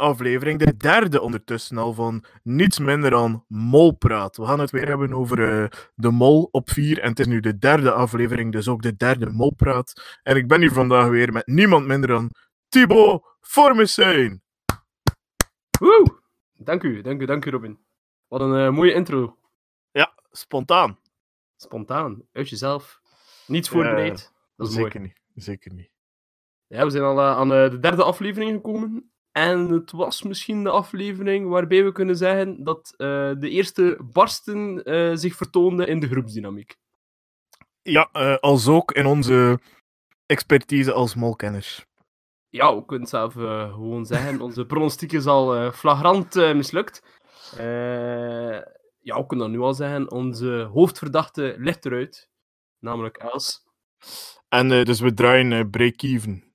aflevering, de derde ondertussen al van niets minder dan Molpraat. We gaan het weer hebben over eh, de Mol op 4 en het is nu de derde aflevering, dus ook de derde Molpraat. En ik ben hier vandaag weer met niemand minder dan Thibaut Formesijn. Woe! Dank u, dank u, dank u Robin. Wat een eh, mooie intro. Ja, spontaan. Spontaan, uit jezelf. Niets voorbereid. dat is Zeker mooi. niet, zeker niet. Ja, we zijn al eh, aan de derde aflevering gekomen. En het was misschien de aflevering waarbij we kunnen zeggen dat eh, de eerste barsten eh, zich vertoonden in de groepsdynamiek. Ja, eh, als ook in onze expertise als molkenners. Ja, we kunnen zelf gewoon zeggen. Onze pronostiek is al flagrant mislukt. Ja, we kunnen dat nu al zeggen. Onze hoofdverdachte ligt eruit. Namelijk Els. En dus we draaien break-even.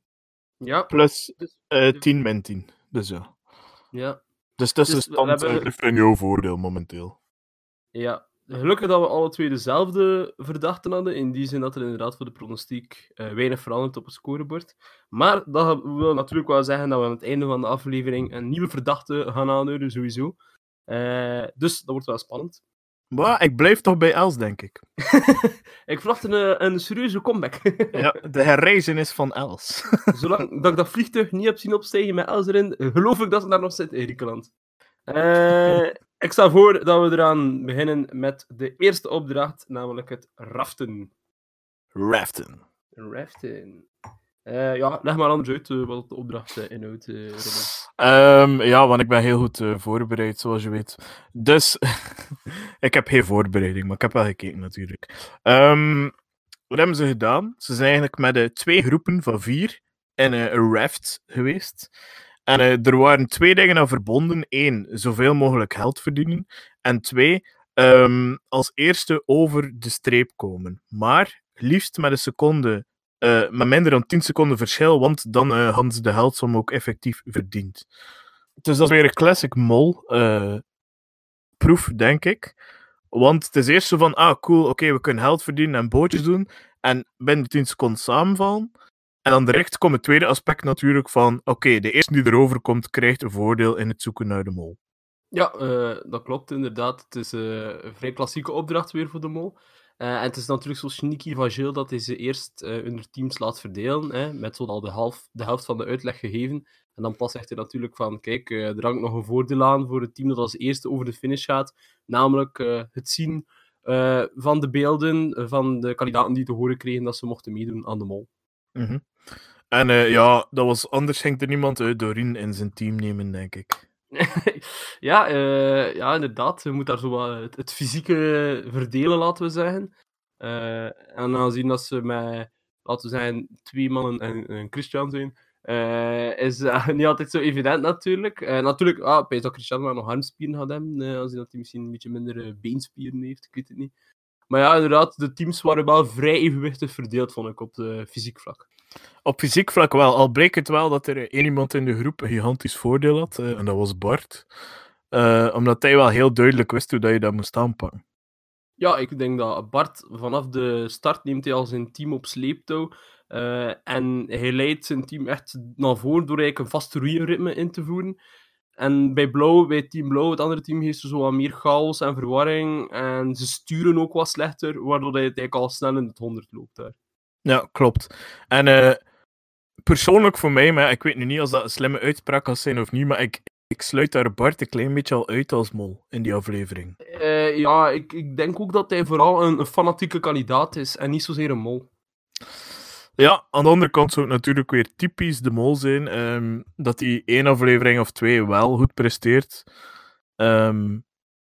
Ja, Plus dus, eh 10 min 10. Dus ja. ja. Dus Dus tussenstand hebben- dus in jouw voordeel momenteel. Ja, gelukkig dat we alle twee dezelfde verdachten hadden. In die zin dat er inderdaad voor de pronostiek eh, weinig verandert op het scorebord. Maar dat wil natuurlijk wel zeggen dat we aan het einde van de aflevering een nieuwe verdachte gaan aanhouden, sowieso. Eh, dus dat wordt wel spannend. Maar ik blijf toch bij Els, denk ik. ik verwacht een, een serieuze comeback. Ja, de herreizenis van Els. Zolang dat ik dat vliegtuig niet heb zien opstijgen met Els erin, geloof ik dat ze daar nog zit in Griekenland. Eh, ik stel voor dat we eraan beginnen met de eerste opdracht, namelijk het raften. Raften. Raften. Eh, ja, leg maar anders uit eh, wat de opdracht eh, inhoudt. Ehm, ja, want ik ben heel goed voorbereid, zoals je weet. Dus, ik heb geen voorbereiding, maar ik heb wel gekeken natuurlijk. Ehm, wat hebben ze gedaan? Ze zijn eigenlijk met twee groepen van vier in een raft geweest. En er waren twee dingen aan verbonden. Eén, zoveel mogelijk geld verdienen. En twee, ehm, als eerste over de streep komen. Maar liefst met een seconde eh, met minder dan 10 seconden verschil, want dan eh, hadden ze de geldsom ook effectief verdiend. Dus dat is weer een classic mol eh, proef, denk ik. Want het is eerst zo van, ah cool, oké, we kunnen geld verdienen en bootjes doen, en binnen 10 seconden samenvallen. En dan direct komt het tweede aspect natuurlijk van, oké, de eerste die erover komt, krijgt een voordeel in het zoeken naar de mol. Ja, dat klopt inderdaad. Het is een vrij klassieke opdracht weer voor de mol. Eh, en het is natuurlijk zo sneaky van Gilles dat hij ze eerst eh onder teams laat verdelen, hè, met zo al de, half, de helft van de uitleg gegeven. En dan pas zegt hij natuurlijk van, kijk, eh, er hangt nog een voordeel aan voor het team dat als eerste over de finish gaat. Namelijk eh, het zien eh, van de beelden eh, van de kandidaten die te horen kregen dat ze mochten meedoen aan de mol. Mhm. En eh, ja, dat was, anders ging er niemand uit Doreen in zijn team nemen, denk ik. ja, eh, ja, inderdaad. Je moet daar zo het, fysieke verdelen, laten we zeggen. Eh, en aangezien dat ze met, laten we zeggen, twee mannen en een Christian zijn, eh, is niet altijd zo evident natuurlijk. Natuurlijk, ah, weet dat Christian wel nog armspieren gaat hebben, aangezien dat hij misschien een beetje minder beenspieren heeft, ik weet het niet. Maar ja, inderdaad, de teams waren wel vrij evenwichtig verdeeld, vond ik, op de fysiek vlak. Op fysiek vlak wel, al bleek het wel dat er één iemand in de groep een gigantisch voordeel had, eh, en dat was Bart. Eh, omdat hij wel heel duidelijk wist hoe dat je dat moest aanpakken. Ja, ik denk dat Bart vanaf de start neemt hij al zijn team op sleeptouw. eh, en hij leidt zijn team echt naar voren door eigenlijk een vast roeienritme in te voeren. En bij Blauw, bij Team Blauw, het andere team, heeft ze zo wat meer chaos en verwarring. En ze sturen ook wat slechter, waardoor hij het eigenlijk al snel in het 100 loopt daar. Ja, klopt. En eh, persoonlijk voor mij, maar ik weet nu niet als dat een slimme uitspraak kan zijn of niet, maar ik, ik sluit daar Bart een klein beetje al uit als mol in die aflevering. Eh, ja, ik, ik denk ook dat hij vooral een, een fanatieke kandidaat is en niet zozeer een mol. Ja, aan de andere kant zou het natuurlijk weer typisch de mol zijn ehm, dat hij één aflevering of twee wel goed presteert. Ehm,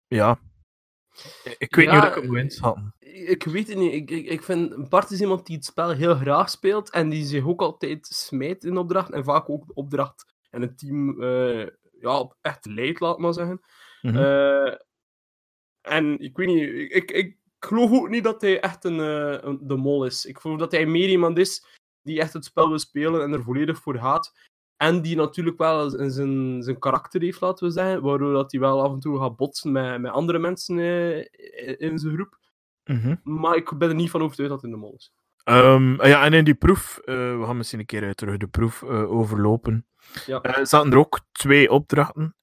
ja. Ik weet Ja, niet hoe ik moet inschatten. Ik weet het niet. Ik, ik, ik vind Bart is iemand die het spel heel graag speelt en die zich ook altijd smijt in opdracht en vaak ook de opdracht en het team eh, ja, op echt leidt, laat maar zeggen. Mhm. Eh, en ik weet niet, ik, ik geloof ook niet dat hij echt een, eh, een- de mol is. Ik geloof dat hij meer iemand is die echt het spel wil spelen en er volledig voor gaat. En die natuurlijk wel zijn- zijn, zijn karakter heeft, laten we zeggen, waardoor dat hij wel af en toe gaat botsen met, met andere mensen eh, in zijn groep. Mhm. Maar ik ben er niet van overtuigd dat het in de mol is. Ehm, ja, en in die proef, eh, we gaan misschien een keer uh, terug de proef uh, overlopen. Ja. Uh, zaten er ook twee opdrachten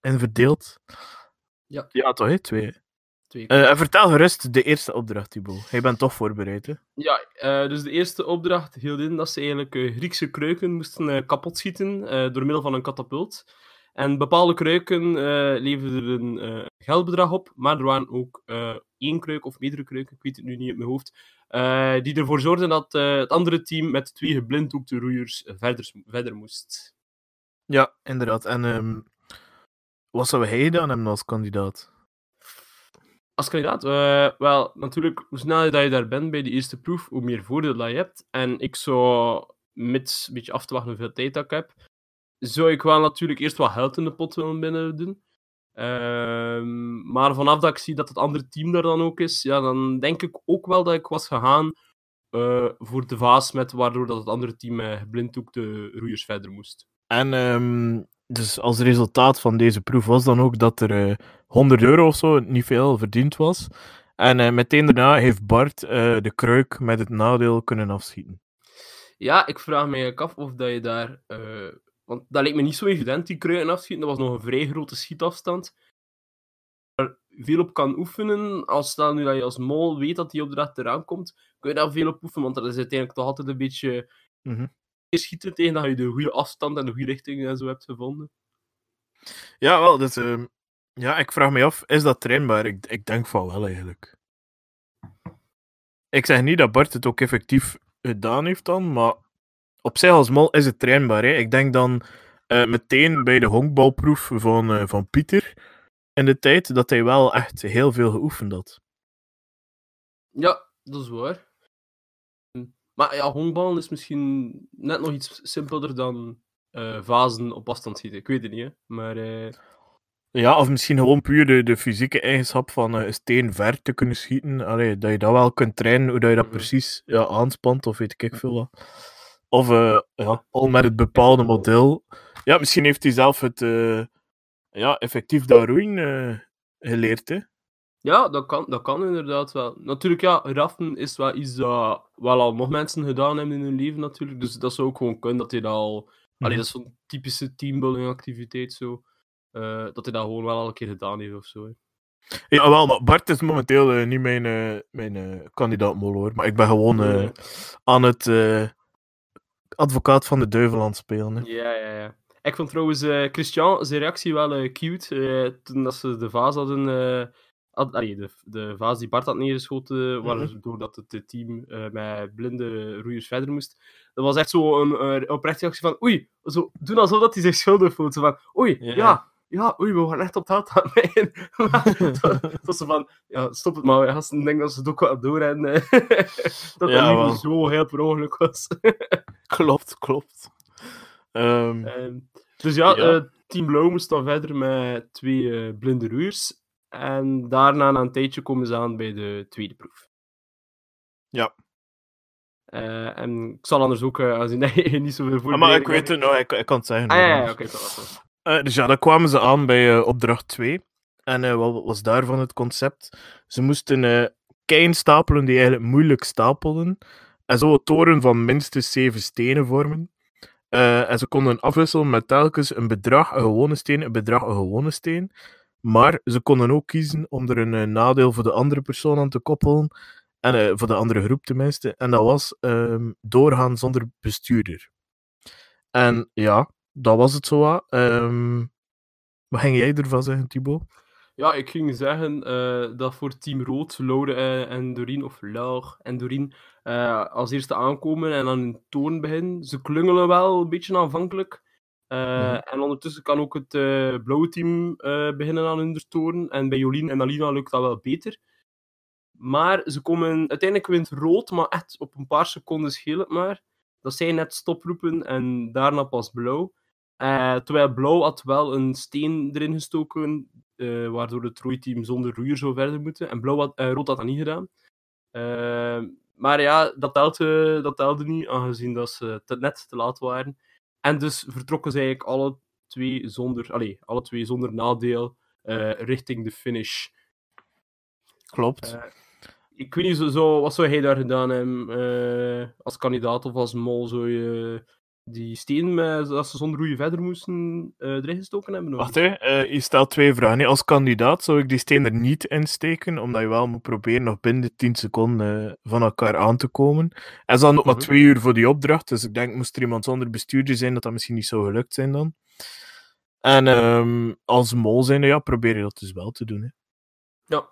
in verdeeld. Ja. Ja, toch, hè? Twee. Twee en vertel gerust de eerste opdracht, Thibaut. Jij bent toch voorbereid, hè? Ja, dus de eerste opdracht hield in dat ze eigenlijk Griekse kruiken moesten kapot schieten door middel van een katapult. En bepaalde kruiken uh, leverden een uh, geldbedrag op, maar er waren ook uh, één kruik of meerdere kruiken, ik weet het nu niet uit mijn hoofd, die ervoor zorgden dat het andere team met twee geblinddoekte roeiers verder, verder moest. Ja, inderdaad. En um, wat zou hij dan hebben als kandidaat? Als kandidaat? wel, natuurlijk, hoe sneller dat je daar bent bij de eerste proef, hoe meer voordeel dat je hebt. En ik zou, mits een beetje af te wachten hoeveel tijd ik heb, zou ik wel natuurlijk eerst wat geld in de pot willen binnen doen. Ehm, maar vanaf dat ik zie dat het andere team daar dan ook is, ja, dan denk ik ook wel dat ik was gegaan uh, voor de vaas met waardoor dat het andere team uh, blinddoek de roeiers verder moest. En um, dus als resultaat van deze proef was dan ook dat er uh, eh, 100 euro of zo, niet veel, verdiend was. En meteen daarna heeft Bart de kruik met het nadeel kunnen afschieten. Ja, ik vraag me af of dat je daar want dat leek me niet zo evident, die kruiden afschieten. Dat was nog een vrij grote schietafstand. Waar veel op kan oefenen. Als stel nu dat je als mol weet dat die opdracht eraan komt, kun je daar veel op oefenen. Want dat is uiteindelijk toch altijd een beetje mm -hmm. Schieten tegen dat je de goede afstand en de goede richting en zo hebt gevonden. Ja, wel. Dus, uh, ja, ik vraag me af, is dat trainbaar? Ik, ik denk van wel eigenlijk. Ik zeg niet dat Bart het ook effectief gedaan heeft dan, maar op zich als mol is het trainbaar. Hè. Ik denk dan uh, meteen bij de honkbalproef van, uh, van Pieter in de tijd dat hij wel echt heel veel geoefend had. Ja, dat is waar. Maar ja, honkballen is misschien net nog iets simpelder dan uh, vazen op afstand schieten. Ik weet het niet, hè. maar... Ja, of misschien gewoon puur de, de fysieke eigenschap van een steen ver te kunnen schieten. Allee, dat je dat wel kunt trainen, hoe dat je dat precies ja, aanspant, of weet ik veel wat. Of uh, ja, al met het bepaalde model. Ja, misschien heeft hij zelf het uh, ja, effectief dat roeien geleerd. Hè? Ja, dat kan, dat kan inderdaad wel. Natuurlijk, ja, raffen is wel iets dat wel al nog mensen gedaan hebben in hun leven, natuurlijk. Dus dat zou ook gewoon kunnen dat hij dat al. Mm -hmm. Allee, dat is zo'n typische teambuilding activiteit zo. dat hij dat gewoon wel al een keer gedaan heeft of zo. Hè. Ja, wel, maar Bart is momenteel uh, niet mijn, uh, mijn kandidaat mol hoor. Maar ik ben gewoon aan het advocaat van de duivel aan het spelen. Hè. Ja, ja, ja. Ik vond trouwens Christian zijn reactie wel cute. Toen dat ze de vaas hadden. Allee, de, de vaas die Bart had neergeschoten, waardoor dat het team met blinde roeiers verder moest. Dat was echt zo een, oprechte reactie van: oei, zo, doen alsof dat hij zich schuldig voelt. Zo van: oei, ja, ja, ja oei, we gaan echt op het aan mij. Het was zo van: ja, stop het maar, gasten. Ik denk dat ze het ook wel doorrennen. dat ja, dat niet zo heel per ongeluk was. klopt, klopt. Um, um, dus ja, ja. Uh, Team Blauw moest dan verder met twee uh, blinde roeiers. En daarna, na een tijdje, komen ze aan bij de tweede proef. Ja. Uh, en ik zal anders ook, dat je niet zoveel voor. Ah, maar ik weet het nou, ik, ik kan het zeggen. Ah, ja, ja, oké. Okay, dus ja, dan kwamen ze aan bij opdracht 2. En wat was daarvan het concept? Ze moesten keien stapelen die eigenlijk moeilijk stapelden. En zo een toren van minstens zeven stenen vormen. Uh, en ze konden afwisselen met telkens een bedrag, een gewone steen, een bedrag, een gewone steen. Maar ze konden ook kiezen om er een uh, nadeel voor de andere persoon aan te koppelen. En, uh, voor de andere groep tenminste. En dat was um, doorgaan zonder bestuurder. En ja, dat was het zo. Um, wat ging jij ervan zeggen, Thibaut? Ja, ik ging zeggen uh, dat voor Team Rood, Laure en, en Doreen, of Laure en Doreen, als eerste aankomen en aan hun toon beginnen. Ze klungelen wel een beetje aanvankelijk. Uh, mm. En ondertussen kan ook het blauwe team beginnen aan hun toon. En bij Jolien en Alina lukt dat wel beter. Maar ze komen, uiteindelijk wint rood, maar echt op een paar seconden scheelt het maar. Dat zij net stoproepen en daarna pas blauw. terwijl blauw had wel een steen erin gestoken uh, waardoor het rooiteam zonder roeier zou verder moeten. En blauw had, uh, rood had dat niet gedaan. Maar ja, dat telde, dat telde niet, aangezien dat ze te, net te laat waren. En dus vertrokken ze eigenlijk alle twee zonder, allez, alle twee zonder nadeel richting de finish. Klopt. ik weet niet, zo, zo, wat zou hij daar gedaan hebben? eh, als kandidaat of als mol? Zou je die steen, met, als ze zonder roeien verder moesten, eh erin gestoken hebben? Wacht, hè. eh, je stelt twee vragen. hè. Als kandidaat zou ik die steen er niet in steken, omdat je wel moet proberen nog binnen de 10 seconden eh, van elkaar aan te komen. En ze hadden ook maar Mhm. twee uur voor die opdracht, dus ik denk, moest er iemand zonder bestuurder zijn, dat dat misschien niet zou gelukt zijn dan. En ehm, als mol zijn, ja, probeer je dat dus wel te doen. Hè. Ja.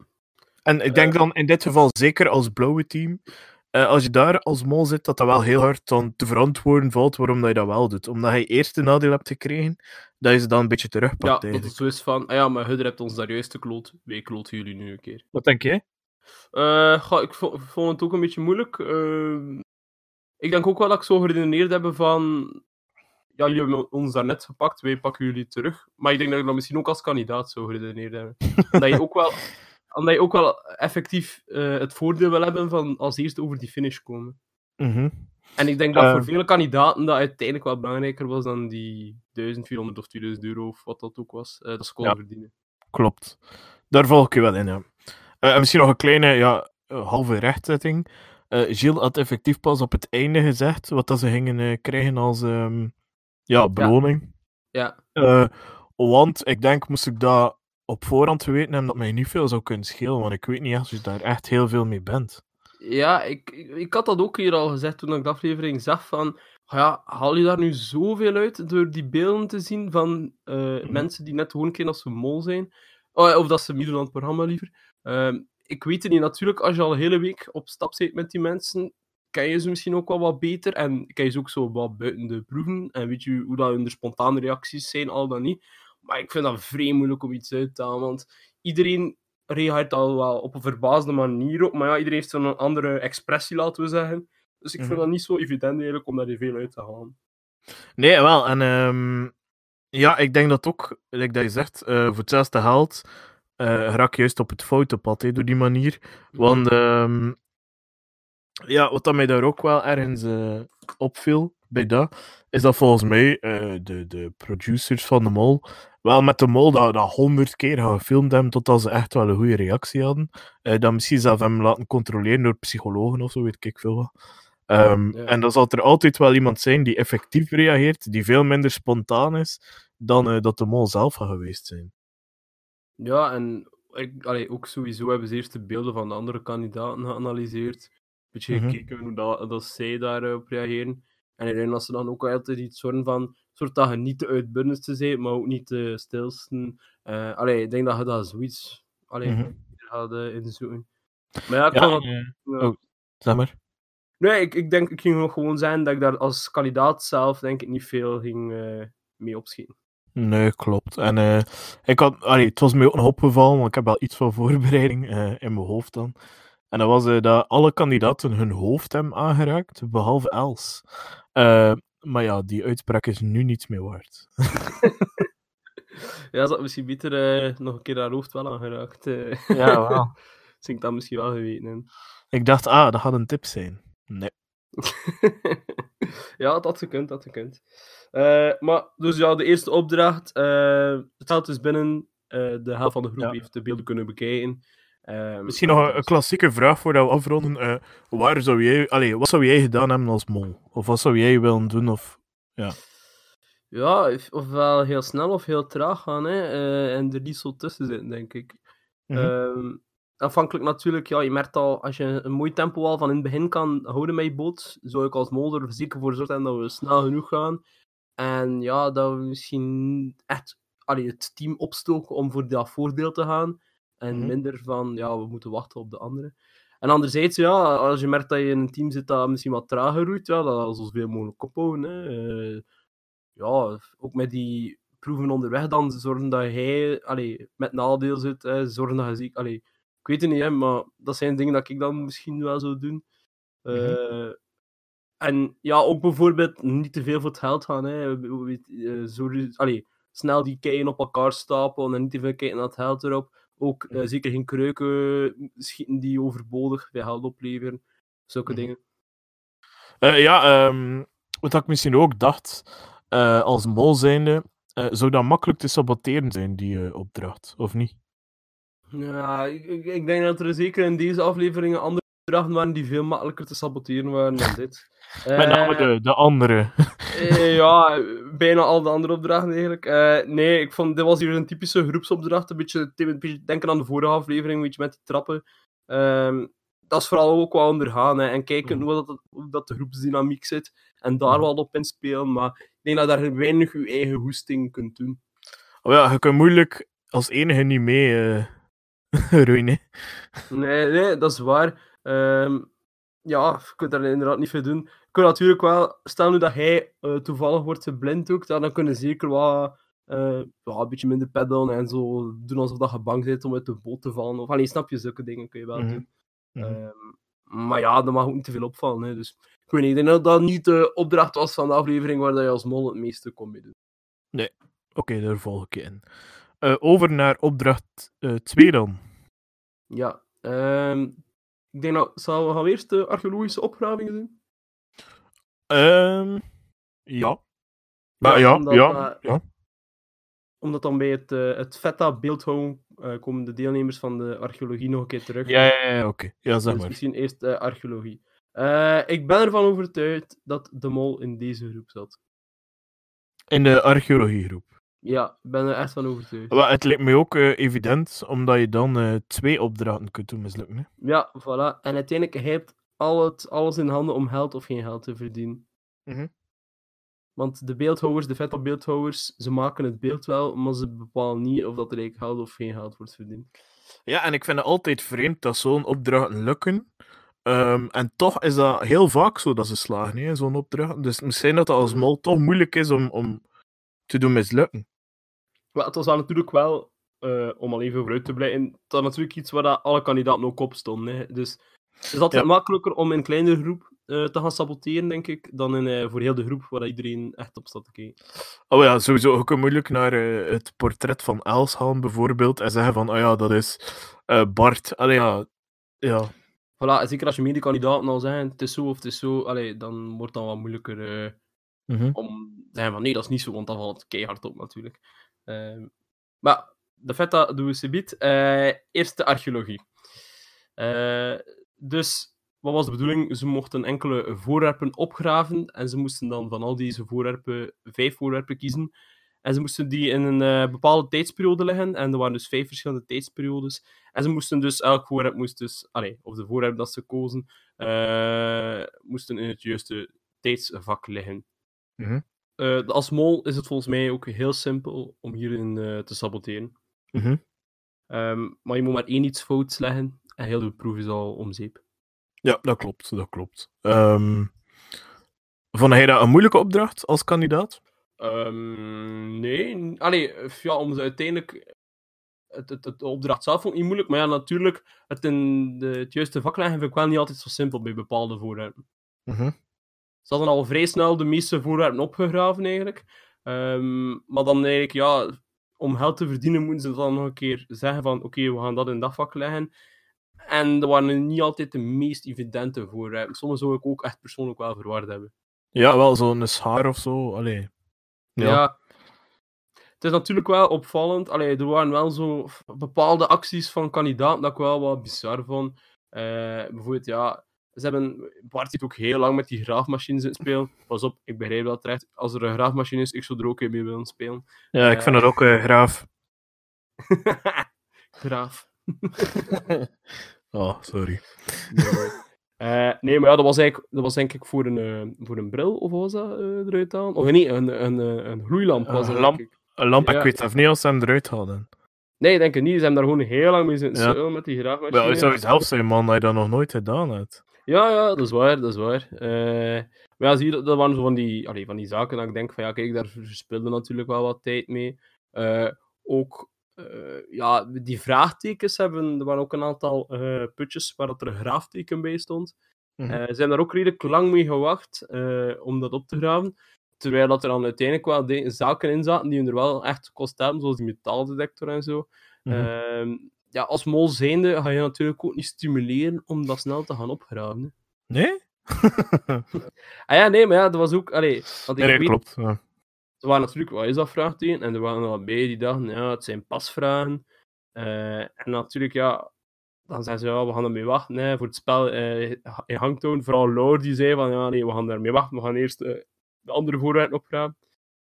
En ik denk dan in dit geval zeker als blauwe team, eh, als je daar als mol zit, dat dat wel heel hard dan te verantwoorden valt waarom dat je dat wel doet. Omdat je eerst een nadeel hebt gekregen, dat je ze dan een beetje terugpakt Ja, dat eigenlijk. het zo is van, ah ja, maar Hudder hebt ons daar juist gekloot. Wij kloten jullie nu een keer. Wat denk jij? Eh, ga, ik vo- vond het ook een beetje moeilijk. Eh, ik denk ook wel dat ik zo geredeneerd heb van... Ja, jullie hebben ons daarnet gepakt, wij pakken jullie terug. Maar ik denk dat ik dat misschien ook als kandidaat zou geredeneerd hebben. omdat, je ook wel, omdat je ook wel effectief eh, het voordeel wil hebben van als eerste over die finish komen. Mhm. En ik denk dat Eh. voor vele kandidaten dat uiteindelijk wel belangrijker was dan die 1400 of 2000 euro of wat dat ook was. eh, dat ze konden Ja. verdienen. Klopt. Daar volg ik je wel in, ja. Eh, en misschien nog een kleine, ja, eh, halve rechtzetting. Eh Gilles had effectief pas op het einde gezegd wat dat ze gingen eh, krijgen als ehm, ja, beloning. Ja, Eh, want ik denk, moest ik dat op voorhand geweten hebben, dat mij niet veel zou kunnen schelen. Want ik weet niet als je daar echt heel veel mee bent. Ja, ik, ik, had dat ook hier al gezegd toen ik de aflevering zag van... ah Ja, haal je daar nu zoveel uit door die beelden te zien van eh, Mhm. mensen die net gewoon kregen als ze mol zijn? Oh, of dat ze meedoen aan het programma liever. Ehm, ik weet het niet. Natuurlijk, als je al een hele week op stap zit met die mensen, ken je ze misschien ook wel wat beter. En ken je ze ook zo wat buiten de proeven. En weet je hoe dat hun spontane reacties zijn, al dan niet. Maar ik vind dat vrij moeilijk om iets uit te halen. Want iedereen reageert al wel op een verbaasde manier op. Maar ja, iedereen heeft zo'n andere expressie, laten we zeggen. Dus ik vind Mhm. dat niet zo evident eigenlijk om daar heel veel uit te halen. Nee, wel. En ehm, ja, ik denk dat ook, like dat je zegt, eh, voor hetzelfde geld eh raak je juist op het foute pad door die manier. Want ehm, ja, wat dat mij daar ook wel ergens eh, opviel bij dat, is dat volgens mij de, de producers van de mol wel met de mol dat dat honderd keer gefilmd hebben totdat ze echt wel een goede reactie hadden. Eh dan misschien zelf hem laten controleren door psychologen of zo, weet ik veel wat. Ehm, Ja. En dan zal er altijd wel iemand zijn die effectief reageert, die veel minder spontaan is dan eh, dat de mol zelf geweest zijn. Ja, en ik, allee, ook sowieso hebben ze eerst de beelden van de andere kandidaten geanalyseerd. Beetje Mhm. gekeken hoe dat, dat zij daarop reageren. En ik dat ze dan ook altijd iets soort van, soort dat je niet de uitbundigste bent, maar ook niet de stilste. Eh allee, ik denk dat je dat zoiets allee, Mhm. gaat eh, inzoeken. Maar ja, ik Ja, kan dat- eh, ja. oh. zeg maar. Nee, ik, ik denk, ik ging nog gewoon zijn dat ik daar als kandidaat zelf denk ik niet veel ging eh, mee opschieten. Nee, klopt. En ik had, allee, het was mij ook nog opgevallen, want ik heb wel iets van voorbereiding in mijn hoofd dan. En dat was dat alle kandidaten hun hoofd hebben aangeraakt, behalve Els. Eh, maar ja, die uitspraak is nu niets meer waard. Ja, ze had misschien beter eh, nog een keer haar hoofd wel aangeraakt. eh. Ja, wel. Zou ik dat misschien wel geweten. Ik dacht, ah, dat gaat een tip zijn. Nee. ja, dat had gekund, dat had gekund. Eh, maar, dus ja, de eerste opdracht. eh het geld is binnen. eh, de helft van de groep Ja. heeft de beelden kunnen bekijken. Eh, Misschien nog een, een klassieke vraag voordat we afronden. Eh, waar zou jij, allee, wat zou jij gedaan hebben als mol? Of wat zou jij willen doen? Of... Ja, ofwel heel snel of heel traag gaan. Hè, eh, en er niet zo tussen zitten, denk ik. Ehm, afhankelijk natuurlijk, ja, je merkt al, als je een mooi tempo al van in het begin kan houden met je boot, zou ik als mol er zeker voor zorgen dat we snel genoeg gaan. En ja, dat we misschien echt allee, het team opstoken om voor dat voordeel te gaan. En Mhm. minder van, ja, we moeten wachten op de anderen. En anderzijds, ja, als je merkt dat je in een team zit dat misschien wat trager roeit, ja, dan zoveel mogelijk ophouden. Hè. Eh, ja, ook met die proeven onderweg dan zorgen dat hij allee, met nadeel zit, hè, zorgen dat je ziek... Allee, ik weet het niet, hè, maar dat zijn dingen dat ik dan misschien wel zou doen. Eh, En ja, ook bijvoorbeeld niet te veel voor het geld gaan. Hè. Eh, zorg- allee, snel die keien op elkaar stapelen en niet te veel kijken naar het geld erop. Ook eh, zeker geen kruiken schieten die overbodig veel geld opleveren. Zulke Mhm. dingen. Eh, ja, ehm, wat ik misschien ook dacht, eh, als mol zijnde, zou dat makkelijk te saboteren zijn, die opdracht, of niet? Ja, ik, ik, ik denk dat er zeker in deze afleveringen andere opdrachten waren die veel makkelijker te saboteren waren dan dit. Met name Eh, de, de andere. Eh, ja, bijna al de andere opdrachten eigenlijk. Eh, nee, ik vond dit was hier een typische groepsopdracht. Een beetje, een beetje denken aan de vorige aflevering, een beetje met die trappen. Ehm, dat is vooral ook wel ondergaan hè, en kijken Mhm. hoe, dat, hoe dat de groepsdynamiek zit. En daar wel op inspelen. Maar ik denk dat daar weinig je eigen hoesting kunt doen. Oh ja, je kunt moeilijk als enige niet mee hè. Nee, nee, dat is waar. Ehm, ja, je kunt daar inderdaad niet veel doen. Je kunt natuurlijk wel, stel nu dat hij eh, toevallig wordt geblind ook, dan dan kunnen zeker wat, eh, ja, een beetje minder peddelen en zo doen alsof dat je bang bent om uit de boot te vallen. Of alleen snap je, zulke dingen kun je wel Mhm. doen. Ehm, maar ja, dat mag ook niet te veel opvallen. Hè. Dus ik weet niet, ik denk dat dat niet de opdracht was van de aflevering waar dat je als mol het meeste kon mee doen. Oké, daar volg ik je in. Eh, over naar opdracht 2 dan. Ja, ehm, ik denk dat, zal we gaan eerst de archeologische opgravingen doen? Ehm, ja. Maar ja, omdat, ja, ja. Omdat dan bij het, eh het VETA-beeldhouden eh, komen de deelnemers van de archeologie nog een keer terug. Ja, ja, ja, oké. Ja, zeg Dus maar. misschien eerst eh, archeologie. Ik ben ervan overtuigd dat de mol in deze groep zat. In de archeologiegroep. Ja, ik ben er echt van overtuigd. Het lijkt me ook eh, evident, omdat je dan eh, twee opdrachten kunt doen mislukken. Hè? Ja, voilà. En uiteindelijk, hij heeft al het, alles in handen om geld of geen geld te verdienen. Mhm. Want de beeldhouwers, de VETA-beeldhouwers, ze maken het beeld wel, maar ze bepalen niet of dat er eigenlijk geld of geen geld wordt verdiend. Ja, en ik vind het altijd vreemd dat zo'n opdrachten lukken. Ehm, en toch is dat heel vaak zo dat ze slagen, zo'n opdracht. Dus misschien dat het als mol toch moeilijk is om, om te doen mislukken. Maar het was dan natuurlijk wel, eh, om al even vooruit te blijven, was natuurlijk iets waar dat alle kandidaten ook op stonden. Hè. Dus het is altijd Ja. makkelijker om in een kleinere groep eh, te gaan saboteren, denk ik, dan in, eh, voor heel de groep waar dat iedereen echt op staat te kijken. Oh ja, sowieso ook moeilijk naar het portret van Els gaan, bijvoorbeeld. En zeggen van, oh ja, dat is Bart. Allee, ja. Ja. Voilà, zeker als je medekandidaten al zeggen, het is zo of het is zo, allee, dan wordt het dan wat moeilijker Mhm. om te zeggen van nee, dat is niet zo, want dan valt het keihard op natuurlijk. Ehm, maar de feta doen we subiet. Eh eerst de archeologie. Eh, dus, wat was de bedoeling? Ze mochten enkele voorwerpen opgraven en ze moesten dan van al deze voorwerpen vijf voorwerpen kiezen. En ze moesten die in een eh, bepaalde tijdsperiode leggen. En er waren dus vijf verschillende tijdsperiodes. En ze moesten dus, elk voorwerp moest dus, allee, of de voorwerp dat ze kozen, moesten in het juiste tijdsvak liggen. Mhm. Eh, als mol is het volgens mij ook heel simpel om hierin eh, te saboteren. Mhm. Ehm, maar je moet maar één iets fouts leggen en heel de proef is al om zeep. Ja, dat klopt. Dat klopt. Vond jij dat een moeilijke opdracht als kandidaat? Ehm, nee, allee, ja, om uiteindelijk. Het, het, het de opdracht zelf vond ik niet moeilijk, maar ja, natuurlijk, het in de, het juiste vak leggen vind ik wel niet altijd zo simpel bij bepaalde voorwerpen. Mhm. Ze hadden al vrij snel de meeste voorwerpen opgegraven eigenlijk. Ehm, maar dan eigenlijk, ja, om geld te verdienen moeten ze dan nog een keer zeggen van oké, we gaan dat in dat vak leggen. En dat waren niet altijd de meest evidente voorwerpen. Soms zou ik ook echt persoonlijk wel verward hebben. Ja, wel zo'n schaar of zo. Allee. Ja. Ja. Het is natuurlijk wel opvallend. Allee, er waren wel zo bepaalde acties van kandidaten dat ik wel wat bizar vond. Eh, bijvoorbeeld, ja, ze hebben... Bart zit ook heel lang met die graafmachines in het spelen. Pas op, ik begrijp dat terecht. Als er een graafmachine is, ik zou er ook mee willen spelen. Ja, ik vind dat ook eh, graaf. Graaf. Oh, sorry. Nee, Eh, nee, maar ja, dat was eigenlijk, dat was denk ik voor een, eh, voor een bril, of was dat eh, eruit halen? Of nee, een, een, een gloeilamp was Een lamp. Een lamp, Ja. ik weet even niet als ze hem eruit hadden. Nee, ik denk het niet. Ze hebben daar gewoon heel lang mee zitten Ja. met die graafmachine. Wel, het zou zelf zijn, man, dat je dat nog nooit gedaan hebt. Ja, ja, dat is waar, dat is waar. Eh, maar ja, zie je, dat, dat waren zo van die, allee, van die zaken dat ik denk van, ja, kijk, daar verspilde natuurlijk wel wat tijd mee. Eh, ook, eh, ja, die vraagtekens hebben, er waren ook een aantal putjes waar dat er een graafteken bij stond. Eh, ze hebben daar ook redelijk lang mee gewacht om dat op te graven. Terwijl dat er dan uiteindelijk wel zaken in zaten die er wel echt kost hebben, zoals die metaaldetector en zo. Mhm. Ehm, ja, als mol zijnde ga je natuurlijk ook niet stimuleren om dat snel te gaan opgraven. hè. Nee? Ah ja, nee, maar ja, dat was ook... Allee, want ik Nee, weet, klopt. Ja. er waren natuurlijk, wat is dat vraagteken? En er waren er wat bij die dachten, ja, het zijn pasvragen. Eh, en natuurlijk, ja, dan zeggen ze, ja, we gaan ermee wachten hè, voor het spel eh, in Hangtown. Vooral Laure die zei van, ja, nee, we gaan ermee wachten. We gaan eerst eh, de andere voorwerpen.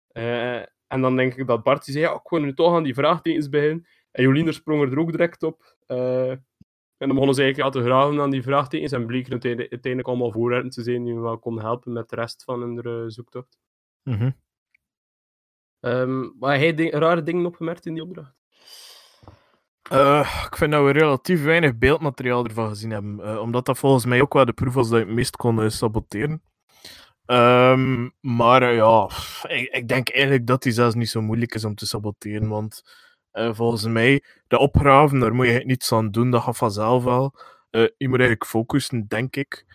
Eh, en dan denk ik dat Bart die zei, ja, ik wil nu toch aan die vraagtekens beginnen. En Jolien sprong er ook direct op. Eh, en dan begonnen ze eigenlijk ja, te graven aan die vraagtekens. En bleken het uiteindelijk allemaal voorwerpen te zijn die me wel konden helpen met de rest van hun eh, zoektocht. Mhm. Ehm, maar hij ding, rare dingen opgemerkt in die opdracht? Eh, ik vind dat we relatief weinig beeldmateriaal ervan gezien hebben. omdat dat volgens mij ook wel de proef was dat je het meest kon saboteren. Ehm, maar ja, ik, ik denk eigenlijk dat die zelfs niet zo moeilijk is om te saboteren. Want volgens mij, de opgraven, daar moet je niets aan doen. Dat gaat vanzelf wel. Eh, je moet eigenlijk focussen, denk ik,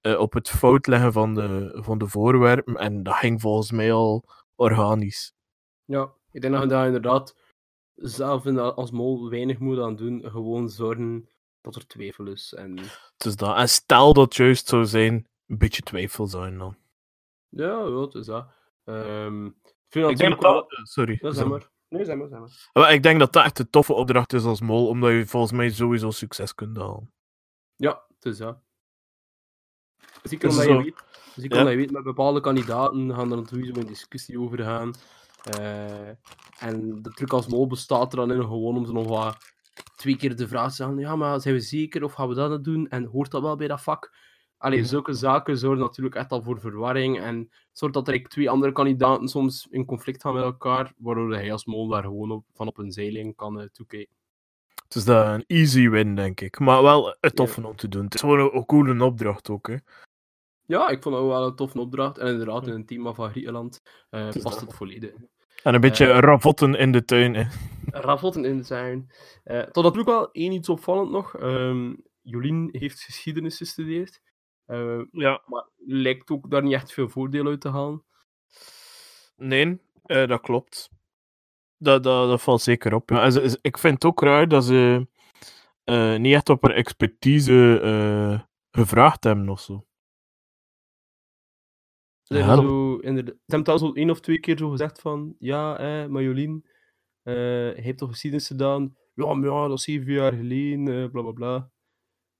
eh, op het fout leggen van de, van de voorwerpen. En dat ging volgens mij al organisch. Ja, ik denk dat je daar inderdaad zelf in, als mol weinig moet aan doen. Gewoon zorgen dat er twijfel is. En Dus dat. En stel dat het juist zou zijn, een beetje twijfel zijn dan. ja, het is dat. Ehm, ik denk dat wel... dat... Sorry. Ja, zeg maar. Nee, zeg maar, zeg maar. Ik denk dat dat echt een toffe opdracht is als mol, omdat je volgens mij sowieso succes kunt halen. Ja, het is dat. Zeker Dus omdat, je weet, zeker Ja. omdat je weet, met bepaalde kandidaten gaan er natuurlijk een discussie over gaan. Eh, en de truc als mol bestaat er dan in gewoon om ze nog wat twee keer de vraag te stellen. Ja, maar zijn we zeker of gaan we dat doen? En hoort dat wel bij dat vak? Allee, Mhm. zulke zaken zorgen natuurlijk echt al voor verwarring. En zorgt dat er twee andere kandidaten soms in conflict gaan met elkaar, waardoor hij als mol daar gewoon op, van op een zeiling kan eh, toekijken. Het is dat een easy win, denk ik. Maar wel een toffe om te doen. Het is gewoon een, een coole opdracht ook, hè. Ja, ik vond het ook wel een toffe opdracht. En inderdaad, in een thema van Griekenland eh, past dat. het volledig. En een beetje Eh. ravotten in de tuin, hè. Ravotten in zijn. Eh tot natuurlijk wel één iets opvallend nog. Ehm, Jolien heeft geschiedenis gestudeerd. Eh, Ja. maar lijkt ook daar niet echt veel voordeel uit te halen. Nee, eh, dat klopt. Dat, dat, dat valt zeker op. Ja. En ze- ze- ik vind het ook raar dat ze eh, niet echt op haar expertise eh, gevraagd hebben of zo. Ze, hebben Ja. zo, ze hebben al zo één of twee keer zo gezegd van... Ja, eh, maar Jolien, eh, hij heeft toch geschiedenis gedaan? Ja, maar ja, dat is zeven jaar geleden, eh, bla bla bla.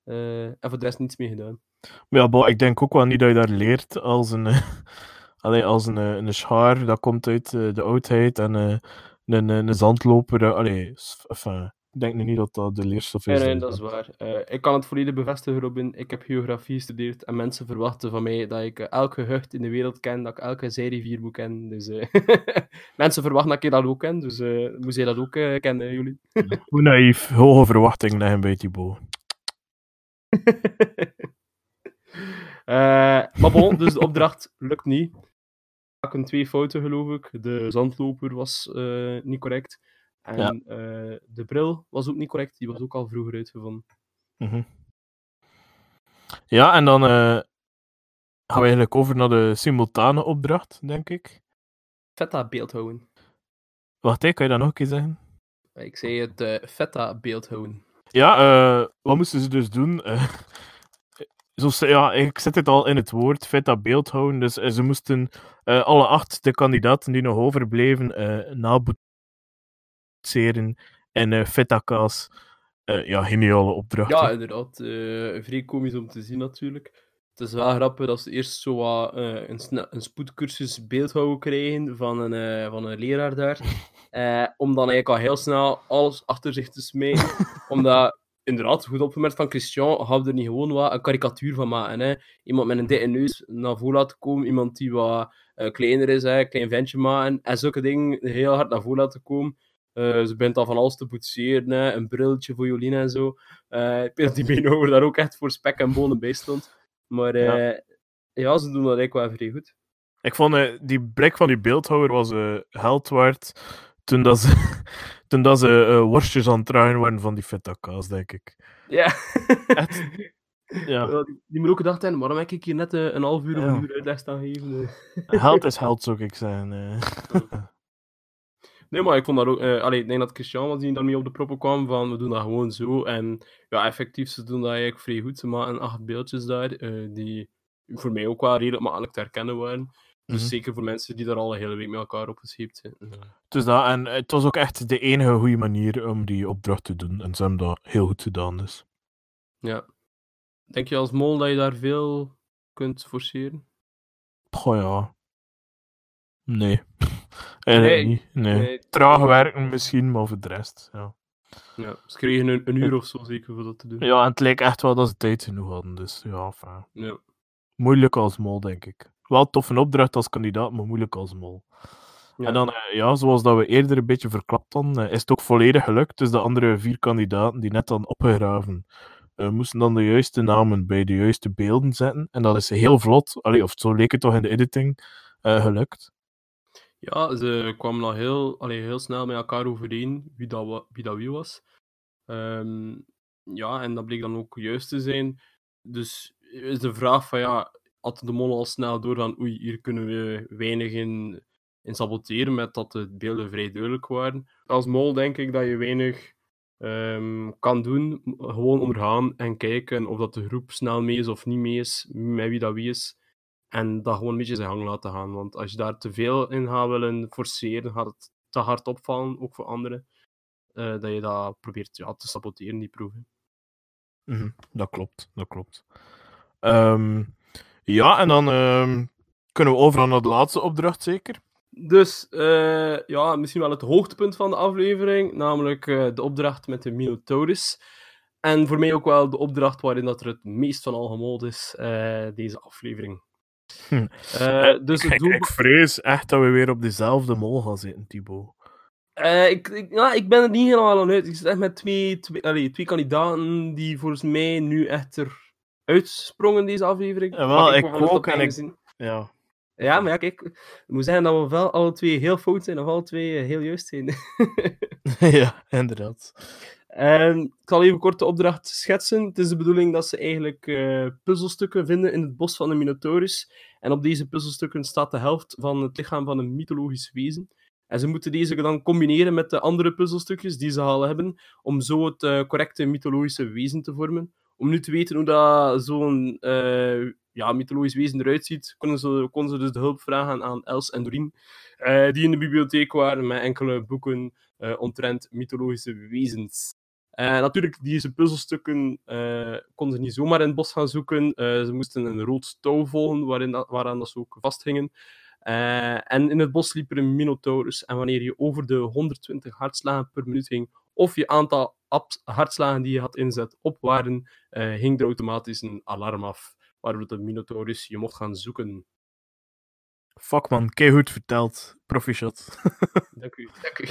Eh, en voor de rest niets mee gedaan. Maar ja, bo, ik denk ook wel niet dat je daar leert als een, eh, allee, als een, eh, een schaar dat komt uit eh, de oudheid en een, een, een zandloper. allee, enfin, ik denk nu niet dat dat de leerstof is. Nee, nee, dat is waar. Ik kan het volledig bevestigen, Robin. Ik heb geografie gestudeerd en mensen verwachten van mij dat ik elk gehucht in de wereld ken, dat ik elke zijrivier moet kennen. Dus mensen verwachten dat ik dat ook ken, dus eh moet jij dat ook kennen, jullie? Hoe naïef, hoge verwachtingen leggen bij Thibaut. Eh, maar bon, dus de opdracht lukt niet. Ik een twee fouten, geloof ik. De zandloper was eh, niet correct. En Ja. eh, de bril was ook niet correct. Die was ook al vroeger uitgevonden. Mhm. Ja, en dan gaan we eigenlijk over naar de simultane opdracht, denk ik. Feta beeldhouden. Wacht, hè, kan je dat nog een keer zeggen? Ik zei het eh feta beeldhouden. Ja, wat moesten ze dus doen? Zoals, ze- ja, ik zet het al in het woord, feta beeldhouden. Dus eh, ze moesten eh, alle acht de kandidaten die nog overbleven naboetseren in eh feta kaas. Eh, ja, geniale opdracht. Ja, inderdaad. vrij komisch om te zien natuurlijk. Het is wel grappig dat ze eerst zo een, een spoedcursus beeldhouden krijgen van een, van een leraar daar. Om dan eigenlijk al heel snel alles achter zich te smijten. Omdat, inderdaad, goed opgemerkt van Christian, we er niet gewoon wat een karikatuur van maken. Hè? Iemand met een dikke neus naar voren laten komen, iemand die wat eh, kleiner is, hè? een klein ventje maken. En zulke dingen heel hard naar voren laten komen. Eh, ze bent al van alles te boetseren, hè? een brilletje voor Jolien en zo. Eh, ik weet dat die Beenhouwer daar ook echt voor spek en bonen bij stond. Maar eh, ja. ze doen dat eigenlijk wel vrij goed. Ik vond die blik van die beeldhouwer was eh geld waard toen dat ze, toen dat ze eh, worstjes aan het draaien waren van die feta kaas, denk ik. Ja. Echt? Ja, die, die moet ook gedacht hebben, waarom heb ik hier net eh, een half uur of Ja. een uur uitleg staan geven? eh? geld is geld, zou ik zeggen. eh. Nee, maar ik vond dat ook... allee, ik denk dat Christian was die daarmee op de proppen kwam van, we doen dat gewoon zo. En ja, effectief, ze doen dat eigenlijk vrij goed. Ze maken acht beeldjes daar, eh, die voor mij ook wel redelijk makkelijk te herkennen waren. Dus Mhm. zeker voor mensen die daar al een hele week met elkaar opgescheept zijn. Dus dat, en het was ook echt de enige goede manier om die opdracht te doen. En ze hebben dat heel goed gedaan, dus. Ja. Denk je als mol dat je daar veel kunt forceren? Goh ja. Nee. Eigenlijk Nee, niet. Nee. nee. Traag werken misschien, maar voor de rest, ja. Ja, ze kregen een, een uur of zo zeker voor dat te doen. Ja, en het lijkt echt wel dat ze tijd genoeg hadden, dus ja, enfin. Ja. Moeilijk als mol, denk ik. Wel tof een opdracht als kandidaat, maar moeilijk als mol. Ja. En dan, eh, ja, zoals dat we eerder een beetje verklapt hadden, eh, is het ook volledig gelukt. Dus de andere vier kandidaten die net dan opgegraven, eh, moesten dan de juiste namen bij de juiste beelden zetten. En dat is heel vlot, allee, of zo leek het toch in de editing, gelukt. Ja, ze kwamen al heel, allee, heel snel met elkaar overeen wie dat, wie, dat wie was. Ehm, ja, en dat bleek dan ook juist te zijn. Dus is de vraag van ja, had de mol al snel door van oei, hier kunnen we weinig in, saboteren met dat de beelden vrij duidelijk waren. Als mol denk ik dat je weinig ehm, kan doen, gewoon ondergaan en kijken of dat de groep snel mee is of niet mee is, met wie dat wie is. En dat gewoon een beetje zijn gang laten gaan. Want als je daar te veel in gaat willen forceren, gaat het te hard opvallen, ook voor anderen. eh, dat je dat probeert ja, te saboteren, die proeven. Mhm, Dat klopt, dat klopt. Ehm, ja, en dan ehm, kunnen we overal naar de laatste opdracht, zeker? Dus eh, ja, misschien wel het hoogtepunt van de aflevering, namelijk eh, de opdracht met de Minotaurus. En voor mij ook wel de opdracht waarin dat er het meest van al gemold is, eh, deze aflevering. Hm. Dus het ik, doel... ik vrees echt dat we weer op dezelfde mol gaan zitten, Thibaut. Ik, ik, ja, ik ben er niet helemaal aan uit. Ik zit echt met twee, twee, allee, twee kandidaten die volgens mij nu echt eruit sprongen deze aflevering. Ja, wel, ik wel ook, en ik-. Ja. Ja, maar ja, kijk, ik moet zeggen dat we wel alle twee heel fout zijn of alle twee eh, heel juist zijn. ja, inderdaad. En ik zal even kort de opdracht schetsen. Het is de bedoeling dat ze eigenlijk eh, puzzelstukken vinden in het bos van de Minotaurus. En op deze puzzelstukken staat de helft van het lichaam van een mythologisch wezen. En ze moeten deze dan combineren met de andere puzzelstukjes die ze al hebben, om zo het eh, correcte mythologische wezen te vormen. Om nu te weten hoe dat zo'n eh, ja, mythologisch wezen eruit ziet, konden ze, dus de hulp vragen aan Els en Doreen, eh, die in de bibliotheek waren met enkele boeken eh, omtrent mythologische wezens. Natuurlijk, deze puzzelstukken konden ze niet zomaar in het bos gaan zoeken. Ze moesten een rood touw volgen waarin dat, waaraan dat ze ook vasthingen. En in het bos liep er een minotaurus. En wanneer je over de 120 hartslagen per minuut ging, of je aantal hartslagen die je had inzet op waren, eh, ging er automatisch een alarm af. Waardoor de minotaurus je mocht gaan zoeken. Fuck man, goed verteld. Proficiat. Dank u, dank u.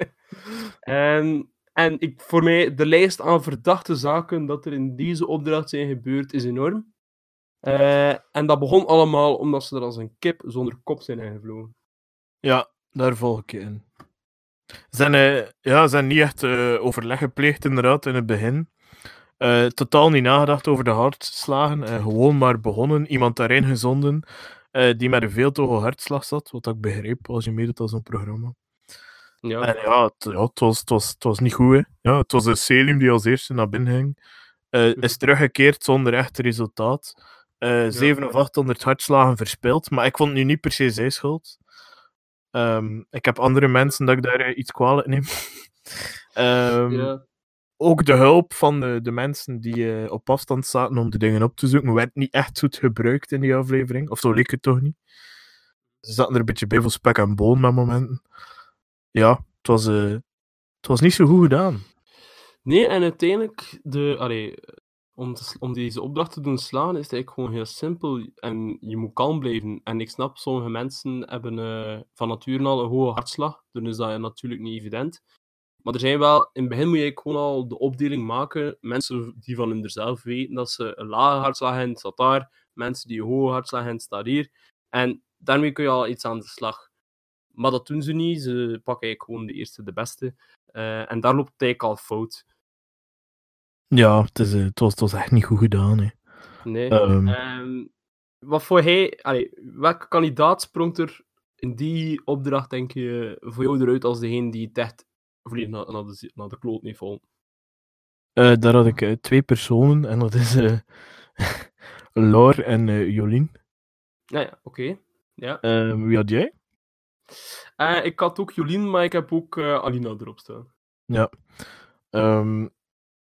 en en ik, voor mij, de lijst aan verdachte zaken dat er in deze opdracht zijn gebeurd, is enorm. Eh, en dat begon allemaal omdat ze er als een kip zonder kop zijn ingevlogen. Ja, daar volg ik je in. Zijn, eh, ja, zijn niet echt eh, overleg gepleegd, inderdaad, in het begin. Eh, totaal niet nagedacht over de hartslagen. gewoon maar begonnen. Iemand daarin gezonden eh, die met een veel te hoge hartslag zat. Wat ik begreep als je meedoet aan zo'n programma. Ja, En ja, het, ja het, was, het, was, het was niet goed. Hè. Ja, het was een Selim die als eerste naar binnen ging. Eh, is teruggekeerd zonder echt resultaat. Eh 7 of 800 hartslagen verspeeld. Maar ik vond het nu niet per se zijn schuld. Ehm, ik heb andere mensen dat ik daar eh, iets kwalijk neem. Ehm, ja. Ook de hulp van de, de mensen die eh, op afstand zaten om de dingen op te zoeken, werd niet echt goed gebruikt in die aflevering. Of zo leek het toch niet. Ze zaten er een beetje bij voor spek en boon met momenten. Ja, het was, eh, het was niet zo goed gedaan. Nee, en uiteindelijk, de, allee, om, om deze opdracht te doen slaan, is het eigenlijk gewoon heel simpel. En je moet kalm blijven. En ik snap, sommige mensen hebben eh, van nature al een hoge hartslag. Dan is dat natuurlijk niet evident. Maar er zijn wel, in het begin moet je gewoon al de opdeling maken. Mensen die van hunzelf weten dat ze een lage hartslag hebben, staat daar. Mensen die een hoge hartslag hebben, staat hier. En daarmee kun je al iets aan de slag. Maar dat doen ze niet. Ze pakken eigenlijk gewoon de eerste, de beste. Eh, en daar loopt het eigenlijk al fout. Ja, het, is, eh, het, was, het was echt niet goed gedaan. Hè. Nee. Ehm, Ehm, wat voor hij, allee, welke kandidaat sprong er in die opdracht, denk je, voor jou eruit als degene die het echt volledig naar, naar, de, naar de kloot heeft vol? eh, daar had ik eh, twee personen en dat is eh Laur en Jolien. Ja, ja, oké. Ja. Ehm, wie had jij? Ik had ook Jolien, maar ik heb ook Alina erop staan. Ja.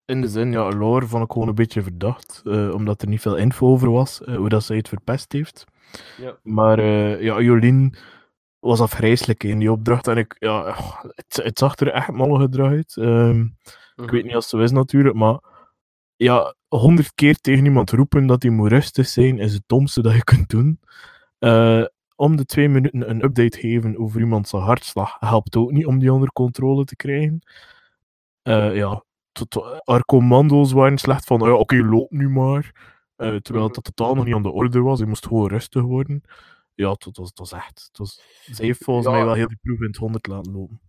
In de zin, ja, Lore vond ik gewoon een beetje verdacht, eh, omdat er niet veel info over was, eh, hoe dat zij het verpest heeft. Ja. Maar eh, ja, Jolien was afgrijselijk in die opdracht en ik, ja, het, het zag er echt mollig uit. Ehm, Ik weet niet of het zo is natuurlijk, maar ja, honderd keer tegen iemand roepen dat hij moet rustig zijn, is het domste dat je kunt doen. Om de twee minuten een update geven over iemand zijn hartslag helpt ook niet om die onder controle te krijgen. Ja, haar commando's waren slecht van, ja, oké, loop nu maar. Eh, terwijl dat totaal nog niet aan de orde was. Je moest gewoon rustig worden. Ja, het was, echt... Het was, zij heeft volgens Ja. mij wel heel die proef in het honderd laten lopen.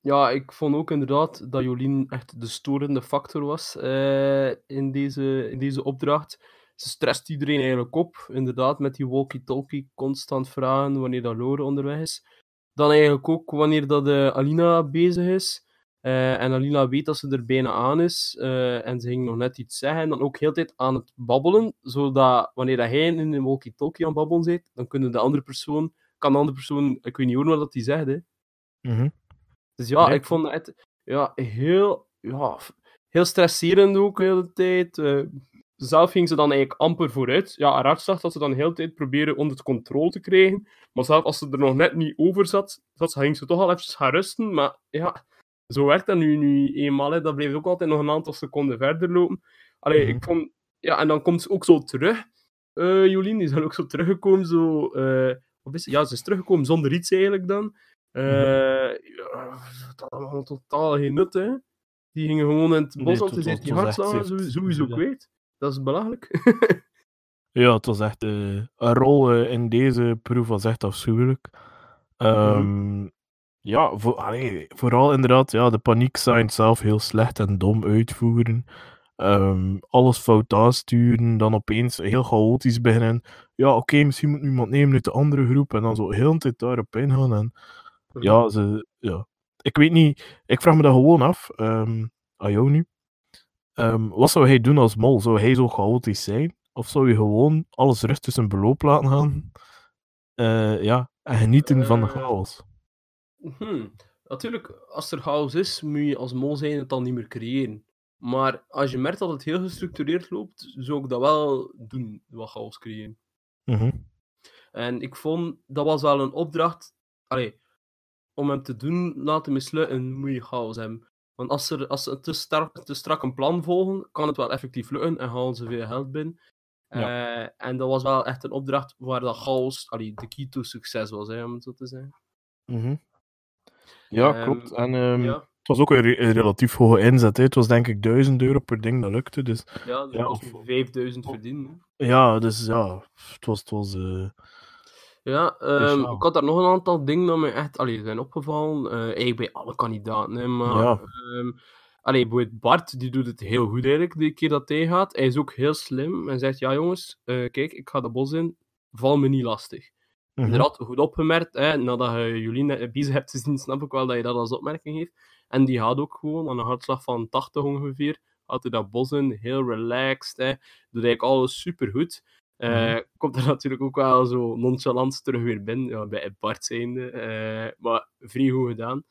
Ja, ik vond ook inderdaad dat Jolien echt de storende factor was eh, in, deze, in deze opdracht. Ze stresst iedereen eigenlijk op, inderdaad, met die walkie-talkie constant vragen wanneer dat Lore onderweg is. Dan eigenlijk ook wanneer dat eh, Alina bezig is. Eh, en Alina weet dat ze er bijna aan is. eh, en ze ging nog net iets zeggen. En dan ook heel tijd aan het babbelen. Zodat wanneer dat hij in een walkie-talkie aan het babbelen zit, dan kunnen de andere persoon, kan de andere persoon, ik weet niet horen wat hij zegt, hè. Mhm. Dus ja, Nee. ik vond het ja, heel, ja, heel stresserend ook de hele tijd. Eh, zelf ging ze dan eigenlijk amper vooruit. Ja, haar hartslag dat ze dan de hele tijd proberen onder controle te krijgen. Maar zelf als ze er nog net niet over zat, zat ze, ging ze toch al even gaan rusten. Maar ja, zo werkt dat nu, nu eenmaal. Hè. Dat bleef ook altijd nog een aantal seconden verder lopen. Allee, Mhm. ik vond... Ja, en dan komt ze ook zo terug. Eh Jolien is dan ook zo teruggekomen, zo... eh, wat is het? Ja, ze is teruggekomen zonder iets eigenlijk dan. Eh, ja, dat had allemaal totaal geen nut, hè. Die gingen gewoon in het Nee, bos, het want ze zijn die hartslagen sowieso, ja. kwijt. Dat is belachelijk. Ja, het was echt... een rol in deze proef was echt afschuwelijk. Ehm, Ja, voor, allee, vooral inderdaad ja, de paniek sign zelf heel slecht en dom uitvoeren. Ehm, alles fout aansturen, dan opeens heel chaotisch beginnen. Ja, oké, misschien moet iemand nemen uit de andere groep en dan zo heel de tijd daarop ingaan. En ja, ze, ja, ik weet niet, ik vraag me dat gewoon af, ehm aan jou nu. Ehm, wat zou hij doen als mol? Zou hij zo chaotisch zijn? Of zou je gewoon alles rustig zijn beloop laten gaan? Eh, ja, en genieten van de Eh, chaos. Hm. Natuurlijk, als er chaos is, moet je als mol zijn het dan niet meer creëren. Maar als je merkt dat het heel gestructureerd loopt, zou ik dat wel doen, wat chaos creëren. Mhm. En ik vond, dat was wel een opdracht, allee, om hem te doen laten mislukken, moet je chaos hebben. Want als, er, als ze te, strak, te strak een plan volgen, kan het wel effectief lukken en halen ze veel geld binnen. Eh, en dat was wel echt een opdracht waar dat chaos, allee, de key to succes was, hè, om het zo te zeggen. Mhm. Ja, Ehm, klopt. En ehm, Ja, het was ook een, re- een relatief hoge inzet. Hè. Het was denk ik 1000 euro per ding dat lukte. Dus ja, dat Ja, of- 5000 verdienen. ja, dus, ja het was. Het was eh, Ja, ehm, ik had daar nog een aantal dingen dat me echt allee, zijn opgevallen. eh eigenlijk bij alle kandidaten. Hè, maar, Ja. ehm, allee, Bart die doet het heel goed eigenlijk, de keer dat hij gaat. Hij is ook heel slim en zegt: Ja, jongens, eh, kijk, ik ga de bos in, val me niet lastig. Mhm. Inderdaad, goed opgemerkt. Hè, nadat je Jolien bezig hebt gezien, snap ik wel dat je dat als opmerking heeft. En die had ook gewoon aan een hartslag van 80 ongeveer. Had hij dat bos in, heel relaxed. Hè, doet eigenlijk alles supergoed. Mhm. Komt er natuurlijk ook wel zo nonchalant terug weer binnen, ja, bij Bart zijnde. eh, maar vrij goed gedaan.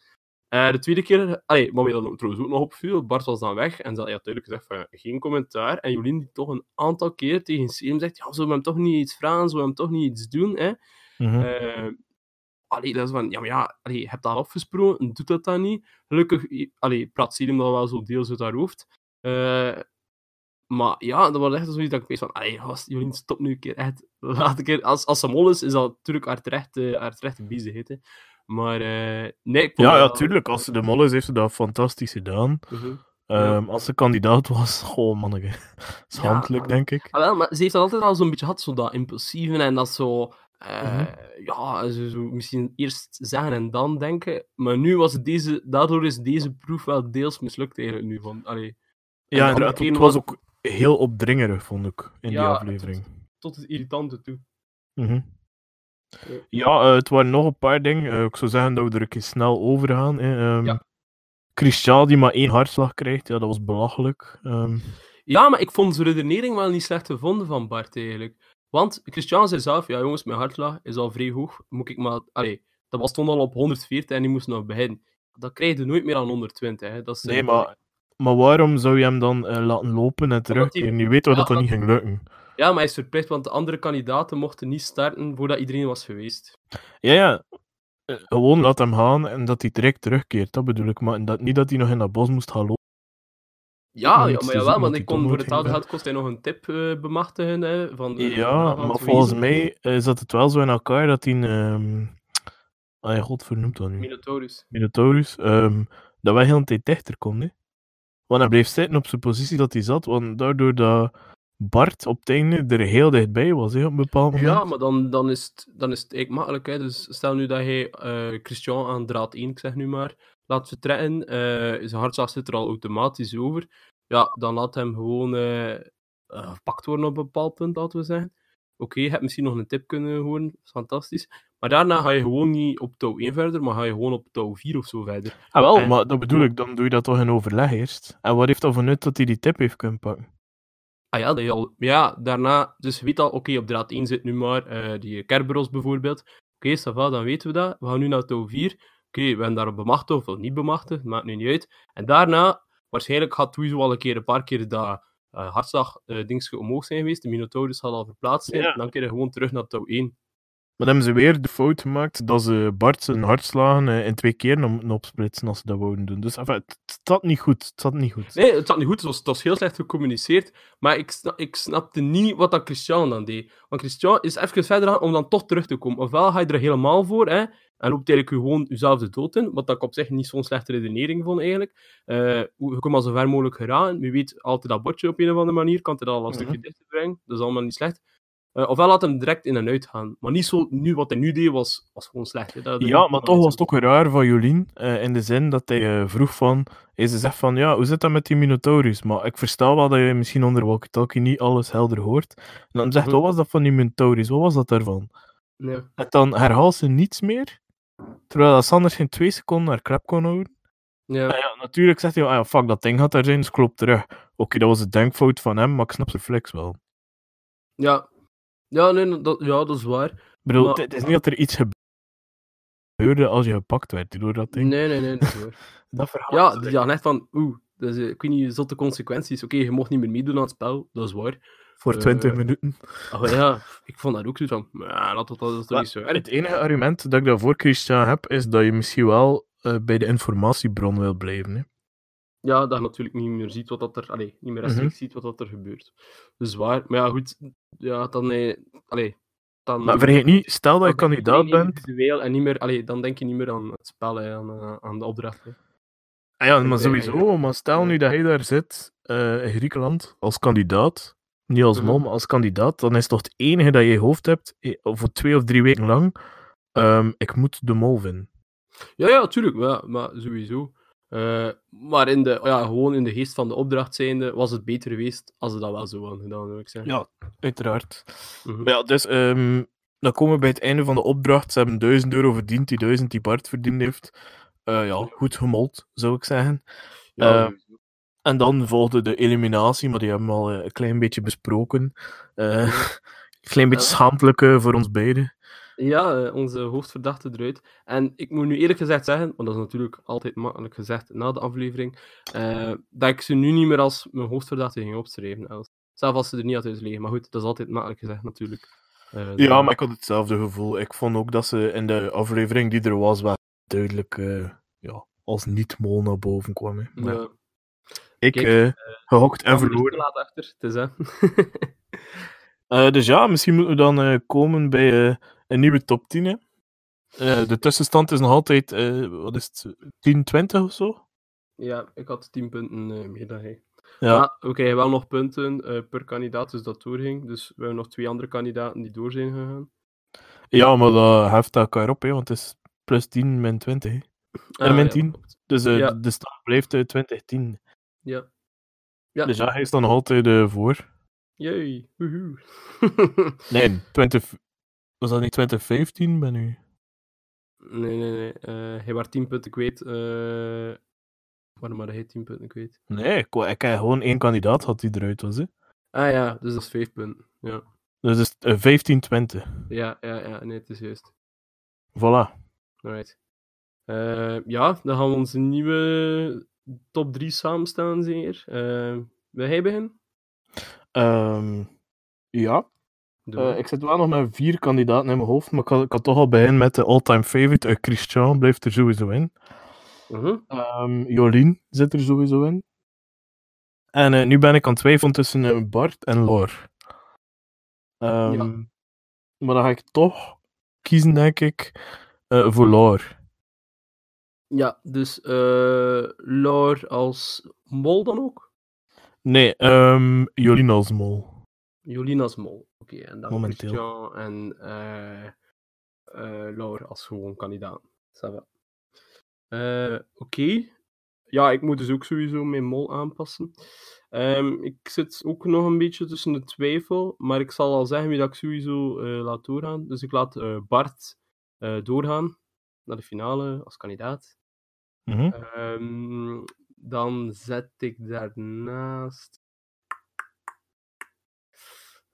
Eh, de tweede keer, allee, mij dan trouwens ook nog opviel, Bart was dan weg en ze had ja, duidelijk gezegd van geen commentaar. En Jolien die toch een aantal keer tegen Selim zegt, ja, zullen we hem toch niet iets vragen, zullen we hem toch niet iets doen, hè? Mhm. Eh, allee, dat is van, ja, maar ja, allee, je hebt dat afgesproken, doet dat dan niet. Gelukkig, allee, praat Selim dan wel zo deels uit haar hoofd. Eh, maar ja, dat was echt zoiets dat ik weet van, allee, gast, Jolien, stop nu een keer, echt. Laat een keer, als, als ze mol is, is dat natuurlijk haar terechte, haar terechte bezigheid, hè. Maar, eh, nee, ik ja, ja, dat- tuurlijk. Als ze de mol is, heeft ze dat fantastisch gedaan. Mhm. Ehm, Als ze kandidaat was, goh, manneke. Schandelijk, denk ik. Ah, wel, maar ze heeft dat altijd al zo'n beetje gehad, zo dat impulsieve en dat zo... eh, Mhm. Ja, zo, zo misschien eerst zeggen en dan denken. Maar nu was het deze... Daardoor is deze proef wel deels mislukt eigenlijk nu. Van, allee, Ja, Het was ook heel opdringerig, vond ik, in die Ja, aflevering. tot het irritante toe. Mhm. Ja, eh, het waren nog een paar dingen. Eh, ik zou zeggen dat we er een keer snel over gaan. Hè. Ehm, Ja. Christian die maar één hartslag krijgt, ja, dat was belachelijk. Ehm, Ja, maar ik vond zijn redenering wel niet slecht gevonden van Bart eigenlijk. Want Christian zei zelf, ja jongens, mijn hartslag is al vrij hoog. Moet ik maar... Allee, dat was toen al op 140 en die moest nog beginnen. Dat krijg je nooit meer aan 120. Hè. Dat is, Nee, maar, maar waarom zou je hem dan eh, laten lopen en terugkeren? Je weet wel Ja, dat dat dat- niet ging lukken. Ja, maar hij is verplicht, want de andere kandidaten mochten niet starten voordat iedereen was geweest. Ja, ja. Eh, Gewoon laat hem gaan en dat hij direct terugkeert, dat bedoel ik. Maar dat, niet dat hij nog in dat bos moest gaan lopen. Ja, ja maar jawel, want ik kon voor hetzelfde ging geld kost hij nog een tip eh, bemachtigen. Hè, van de- Ja, van maar het volgens mij eh, zat het wel zo in elkaar dat hij... ehm Ah ja, god vernoemt dat nu. Minotaurus. Minotaurus. ehm dat wij heel een tijd dichter kon, hè. Want hij bleef zitten op zijn positie dat hij zat, want daardoor dat Bart op het einde er heel dichtbij was, hè, op een bepaald moment. Ja, maar dan, dan, is het, dan is het eigenlijk makkelijk. Hè. Dus stel nu dat hij eh, Christian aan draad 1, ik zeg nu maar, laat vertrekken. eh zijn hartslag zit er al automatisch over. Ja, dan laat hem gewoon eh, eh, gepakt worden op een bepaald punt, laten we zeggen. Oké, je hebt misschien nog een tip kunnen horen, fantastisch. Maar daarna ga je gewoon niet op touw 1 verder, maar ga je gewoon op touw 4 of zo verder. Ah, wel, En- maar dat bedoel ik, dan doe je dat toch in overleg eerst. En wat heeft dat voor nut dat hij die tip heeft kunnen pakken? Ah ja, dat je al, ja, daarna, dus je weet al, oké, op draad 1 zit nu maar die Kerberos bijvoorbeeld. Oké, ça va, dan weten we dat. We gaan nu naar touw 4. Oké, we hebben daar bemachtigd of niet bemachtigd, maakt nu niet uit. En daarna, waarschijnlijk gaat sowieso al een keer, een paar keer dat uh, hartslag uh, dingetje omhoog zijn geweest. De Minotaurus zal al verplaatst zijn. Ja. En dan keer je gewoon terug naar touw 1. Maar dan hebben ze weer de fout gemaakt dat ze Bart zijn hartslagen eh, in twee keer moeten opsplitsen als ze dat wouden doen. Dus enfin, het, zat niet goed. Het zat niet goed. Nee, het zat niet goed. Het was, het was heel slecht gecommuniceerd. Maar ik, ik snapte niet wat dat Christian dan deed. Want Christian is even verder aan om dan toch terug te komen. Ofwel ga je er helemaal voor, hè, en loopt eigenlijk gewoon jezelf de dood in. Wat ik op zich niet zo'n slechte redenering vond, eigenlijk. Uh, je komt al zo ver mogelijk geraken. Wie weet, altijd dat bordje op een of andere manier. Kan het al een Mhm. stukje dichter brengen. Dat is allemaal niet slecht. Uh, ofwel laat hem direct in en uit gaan. Maar niet zo, nu wat hij nu deed, was, was gewoon slecht. Hè. Dat, dat Ja, maar toch was het ook raar van Jolien. uh, in de zin dat hij uh, vroeg van... Hij ze zegt van, ja, hoe zit dat met die Minotaurus? Maar ik versta wel dat je misschien onder walkie-talkie niet alles helder hoort. En dan zegt, Mhm. wat was dat van die Minotaurus? Wat was dat daarvan? Nee. En dan herhaalt ze niets meer. Terwijl Sanders geen twee seconden naar krap kon houden. Ja. En ja, natuurlijk zegt hij, ah ja, fuck, dat ding gaat daar zijn, dus klopt terug. Oké, okay, dat was een denkfout van hem, maar ik snap zijn flex wel. Ja. Ja, nee, dat, ja, dat is waar. Ik bedoel, Maar- het is niet dat er iets gebeurde als je gepakt werd door dat ding. Nee, nee, nee, dat is waar. Dat verhaal. Ja, die dacht echt van, oeh, dus, ik weet niet, zotte consequenties. Oké, okay, je mocht niet meer meedoen aan het spel, dat is waar. Voor 20 uh, minuten. Oh ja, ik vond dat ook zo van, ja, dat, dat, dat is toch niet zo erg. Het enige argument dat ik daarvoor Christian heb, is dat je misschien wel uh, bij de informatiebron wil blijven. Hè? Ja, dat je natuurlijk niet meer ziet wat dat er, allee, niet meer rechtstreeks mm -hmm. ziet wat dat er gebeurt. Dus waar, maar ja, goed, ja, dan, eh, allee, dan... Maar vergeet niet, stel dat je kandidaat bent... En niet meer, allee, dan denk je niet meer aan het spel, hè, aan, uh, aan de opdracht. Hè. Ah ja, maar sowieso, maar stel nu dat hij daar zit, uh, in Griekenland, als kandidaat, niet als mol, maar als kandidaat, dan is toch het enige dat je in je hoofd hebt, voor twee of drie weken lang, um, ik moet de mol vinden. Ja, ja, tuurlijk, ja, maar sowieso. Uh, maar in de, ja, gewoon in de geest van de opdracht zijnde, was het beter geweest als ze dat wel zo hadden gedaan, wil ik zeggen. Ja, uiteraard. Mhm. Ja, dus um, dan komen we bij het einde van de opdracht. Ze hebben 1000 euro verdiend, die 1000 die Bart verdiend heeft. Uh, ja, goed gemold, zou ik zeggen. Ja, uh, en dan volgde de eliminatie, maar die hebben we al een klein beetje besproken. Uh, een klein beetje schaamtelijk voor ons beiden. Ja, uh, onze hoofdverdachte eruit. En ik moet nu eerlijk gezegd zeggen, want dat is natuurlijk altijd makkelijk gezegd na de aflevering, uh, dat ik ze nu niet meer als mijn hoofdverdachte ging opschrijven. Els. Zelfs als ze er niet uit liggen. Maar goed, dat is altijd makkelijk gezegd natuurlijk. Uh, ja, maar ik had hetzelfde gevoel. Ik vond ook dat ze in de aflevering die er was, wel duidelijk ja, als niet-mol naar boven kwam. Hè. Maar ja. Ik, Kijk, gehokt en verloren. laat achter, het is hè. Uh, dus ja, misschien moeten we dan uh, komen bij uh, een nieuwe top 10. Hè. de tussenstand is nog altijd, wat is het, 10, 20 of zo? Ja, ik had 10 punten meer dan hij. Ja. Maar we krijgen wel nog punten per kandidaat, dus dat doorging. Dus we hebben nog twee andere kandidaten die door zijn gegaan. Ja, maar dat heft elkaar op, hè, want het is plus 10 min 20. Hè. Ah, min 10. Ja. Dus ja. de, de stand blijft 2010. Ja. ja. Dus ja, hij is dan nog altijd voor. Jee, nee, 20, was dat niet 2015 ben u? Nee, nee, nee. Uh, hij was 10 punten kwijt. Uh, waarom had hij 10 punten kwijt? Nee, ik, ik gewoon één kandidaat had die eruit was. Hè? Ah ja, dus dat is 5 punten. Ja. Dus is het, eh, 15-20. Ja, ja, ja, nee, het is juist. Voilà. Alright. Eh, ja, dan gaan we onze nieuwe top 3 samenstellen, zeker. Uh, wil jij beginnen? Ehm, ja. Eh, ik zit wel nog met vier kandidaten in mijn hoofd, maar ik kan, ik kan toch al beginnen met de all-time favorite. Eh, Christian blijft er sowieso in. Mhm. Ehm, Jolien zit er sowieso in. En eh, nu ben ik aan het twijfelen tussen eh, Bart en Lor. Ehm, Ja. Maar dan ga ik toch kiezen, denk ik, eh, voor Lor. Ja, dus Laur als mol dan ook? Nee, ehm, Jolien als mol. Jolien als mol. Oké, en dan Momenteel. Christian en eh eh Laur als gewoon kandidaat. Eh, Oké. Ja, ik moet dus ook sowieso mijn mol aanpassen. Ehm, ik zit ook nog een beetje tussen de twijfel, maar ik zal al zeggen wie dat ik sowieso laat doorgaan. Dus ik laat Bart doorgaan naar de finale als kandidaat. Mhm. Ehm, dan zet ik daarnaast.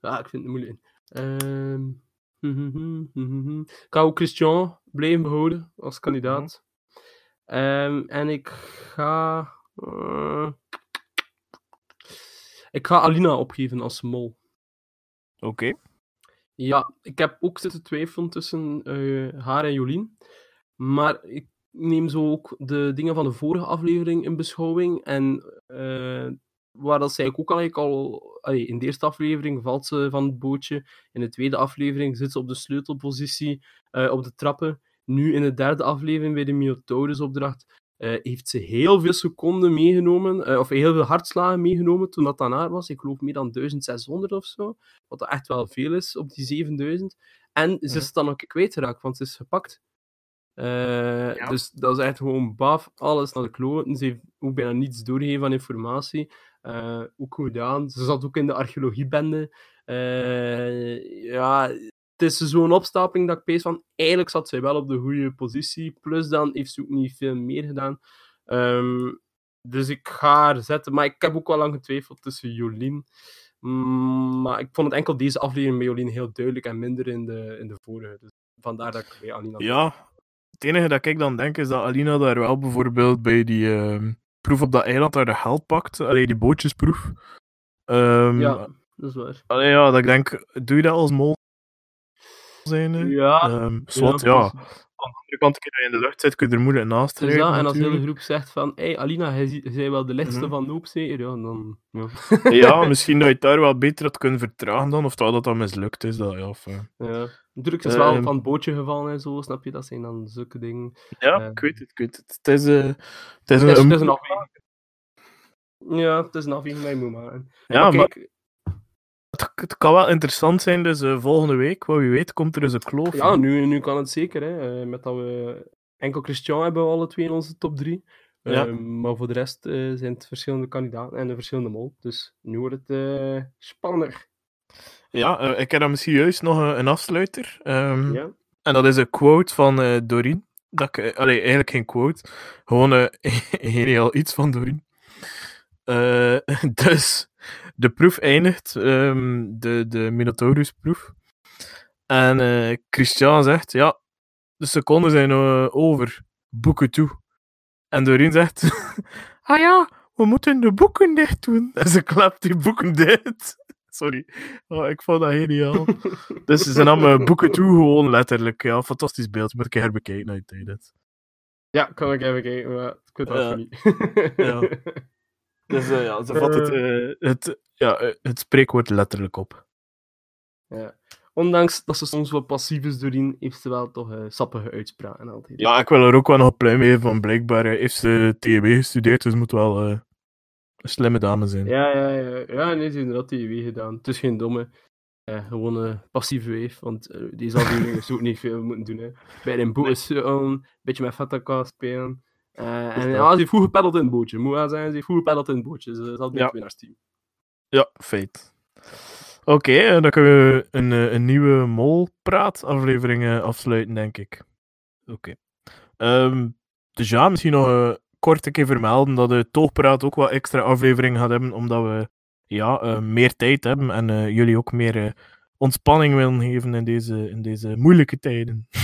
Ja, ik vind het moeilijk. Ehm, ik ga ook Christian blijven behouden als kandidaat. Ehm, en ik ga. eh, ik ga Alina opgeven als mol. Oké. Ja, ik heb ook zitten twijfelen tussen eh, haar en Jolien. Maar ik neem zo ook de dingen van de vorige aflevering in beschouwing. En eh, waar dat zij ook al, al allee, in de eerste aflevering valt ze van het bootje. In de tweede aflevering zit ze op de sleutelpositie eh, op de trappen. Nu in de derde aflevering bij de Minotaurus-opdracht eh, heeft ze heel veel seconden meegenomen, of heel veel hartslagen meegenomen toen dat aan haar was. Ik geloof meer dan 1600 of zo. Wat echt wel veel is op die 7000. En ze is het dan ook kwijtgeraakt, want ze is gepakt. Eh, Dus dat is echt gewoon baf, alles naar de kloten. Ze heeft ook bijna niets doorgegeven van informatie. Eh, ook goed gedaan. Ze zat ook in de archeologiebende. Eh, ja, het is zo'n opstapeling dat ik pees van, eigenlijk zat zij wel op de goede positie. Plus dan heeft ze ook niet veel meer gedaan. Ehm, dus ik ga haar zetten. Maar ik heb ook wel lang getwijfeld tussen Jolien. Mm, maar ik vond het enkel deze aflevering met Jolien heel duidelijk en minder in de, in de vorige. Dus vandaar dat ik bij Alina... Ja, het enige dat ik dan denk is dat Alina daar wel bijvoorbeeld bij die ehm, proef op dat eiland daar de geld pakt. Allee, die bootjesproef. Ehm, Ja, dat is waar. allee, ja, dat ik denk, doe je dat als mol? Zijn? Ja, zwart, ja. Aan de andere kant, dat je in de lucht zit, kun je er moeilijk naast Dus rijden, ja, en als de hele groep zegt van, hé hey, Alina, jij jij wel de lichtste Mhm. van Noop zeker? Ja, dan... Ja. Ja, misschien dat je het daar wel beter had kunnen vertragen dan, of dat dat dan mislukt is. Dat, ja, of, eh. ja. Natuurlijk is wel Ehm. van het bootje gevallen en zo, snap je? Dat zijn dan zulke dingen. ja Eh. ik weet het, ik weet het. Het is, eh, het is Het is, een... het is een afweging. Ja, het is een afweging dat je moet maken. Ja, Maar maar kijk, het, het kan wel interessant zijn, dus eh, volgende week, wat wie weet, komt er eens een kloof. ja, nu, nu kan het zeker, hè. eh, met dat we enkel Christian hebben, we alle twee in onze top 3. Ja. maar voor de rest eh, zijn het verschillende kandidaten en een verschillende mol. Dus nu wordt het eh spannender. Ja, eh, ik heb dan misschien juist nog een, een afsluiter. Ehm, Ja? En dat is een quote van eh Doreen. Dat ik, eh, allee, eigenlijk geen quote. Gewoon eh geniaal iets van Doreen. Eh, dus, de proef eindigt. ehm, de, de Minotaurus-proef. En eh, Christian zegt, ja, de seconden zijn eh, over. Boeken toe. En Doreen zegt, ah ja, we moeten de boeken dicht doen. En ze klapt die boeken dicht. Sorry. Oh, ik vond dat geniaal. Dus ze nam eh, boeken toe, gewoon letterlijk. Ja, fantastisch beeld. Moet ik herbekijken uiteindelijk. Ja, kan ik even kijken, maar ik weet dat Ja. niet. Ja. Dus eh, ja, ze vat het, eh, het, ja, eh, het spreekwoord letterlijk op. Ja. Ondanks dat ze soms wat passief is doorin, heeft ze wel toch eh, sappige uitspraken altijd. Ja, ik wil er ook wel nog een pluim geven, van blijkbaar eh, heeft ze TB gestudeerd, dus moet wel eh, een slimme dame zijn. Ja, ja, ja. Ja, nee, ze heeft inderdaad TV gedaan. Het is geen domme. eh, gewoon een passieve weef, want eh, deze aflevering is ook niet veel moeten doen. Hè. Bij een boot is een beetje met Fataka spelen. Eh, en ja, ze heeft goed gepeddeld in het bootje. Moet wel zijn, ze heeft goed gepeddeld in het bootje. Ze zat bij Ja. het winnaarsteam. Ja, feit. Oké, eh, dan kunnen we een, eh, een nieuwe Mol-praat-aflevering afsluiten, denk ik. Oké. Ehm, dus ja, misschien nog eh, kort een keer vermelden dat de Toogpraat ook wat extra afleveringen gaat hebben, omdat we ja, meer tijd hebben en jullie ook meer ontspanning willen geven in deze, in deze moeilijke tijden.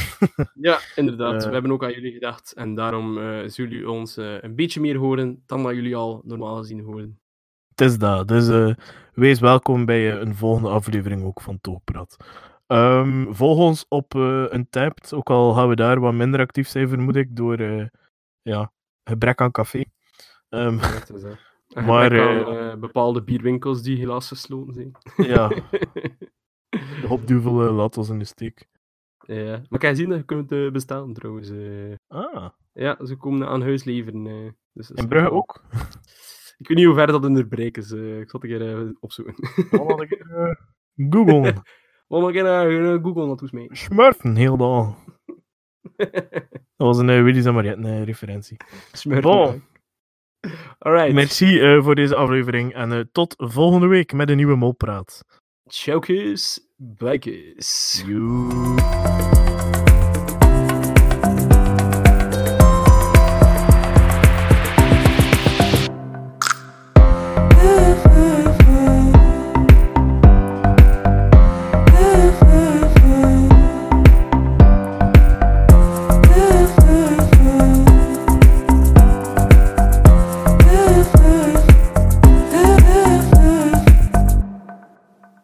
Ja, inderdaad. Eh. We hebben ook aan jullie gedacht. En daarom eh, zullen jullie ons eh, een beetje meer horen dan dat jullie al normaal gezien horen. Het is dat. Dus wees welkom bij een volgende aflevering ook van Toogpraat. Ehm volg ons op een tab, ook al gaan we daar wat minder actief zijn, vermoed ik, door ja, gebrek aan café. Ehm, is Maar, aan, bepaalde bierwinkels die helaas gesloten zijn. ja, de hopduvel laat ons in de steek. Ja. Maar kan je zien dat je kunt eh, bestaan trouwens. eh. Ah, ja, ze komen aan huis leveren. eh. dus in Brugge wel- ook? Ik weet niet hoe ver dat in de bereik is. ik zal het een keer opzoeken. Eh, Google. Keer naar eh, Google naartoe mee. Smurfen, heel dag. Dat was een uh, Willy's en Mariette referentie. Smurfen. Bon. Alright. Merci voor deze aflevering en tot volgende week met een nieuwe Molpraat. Chokers Bakers. You.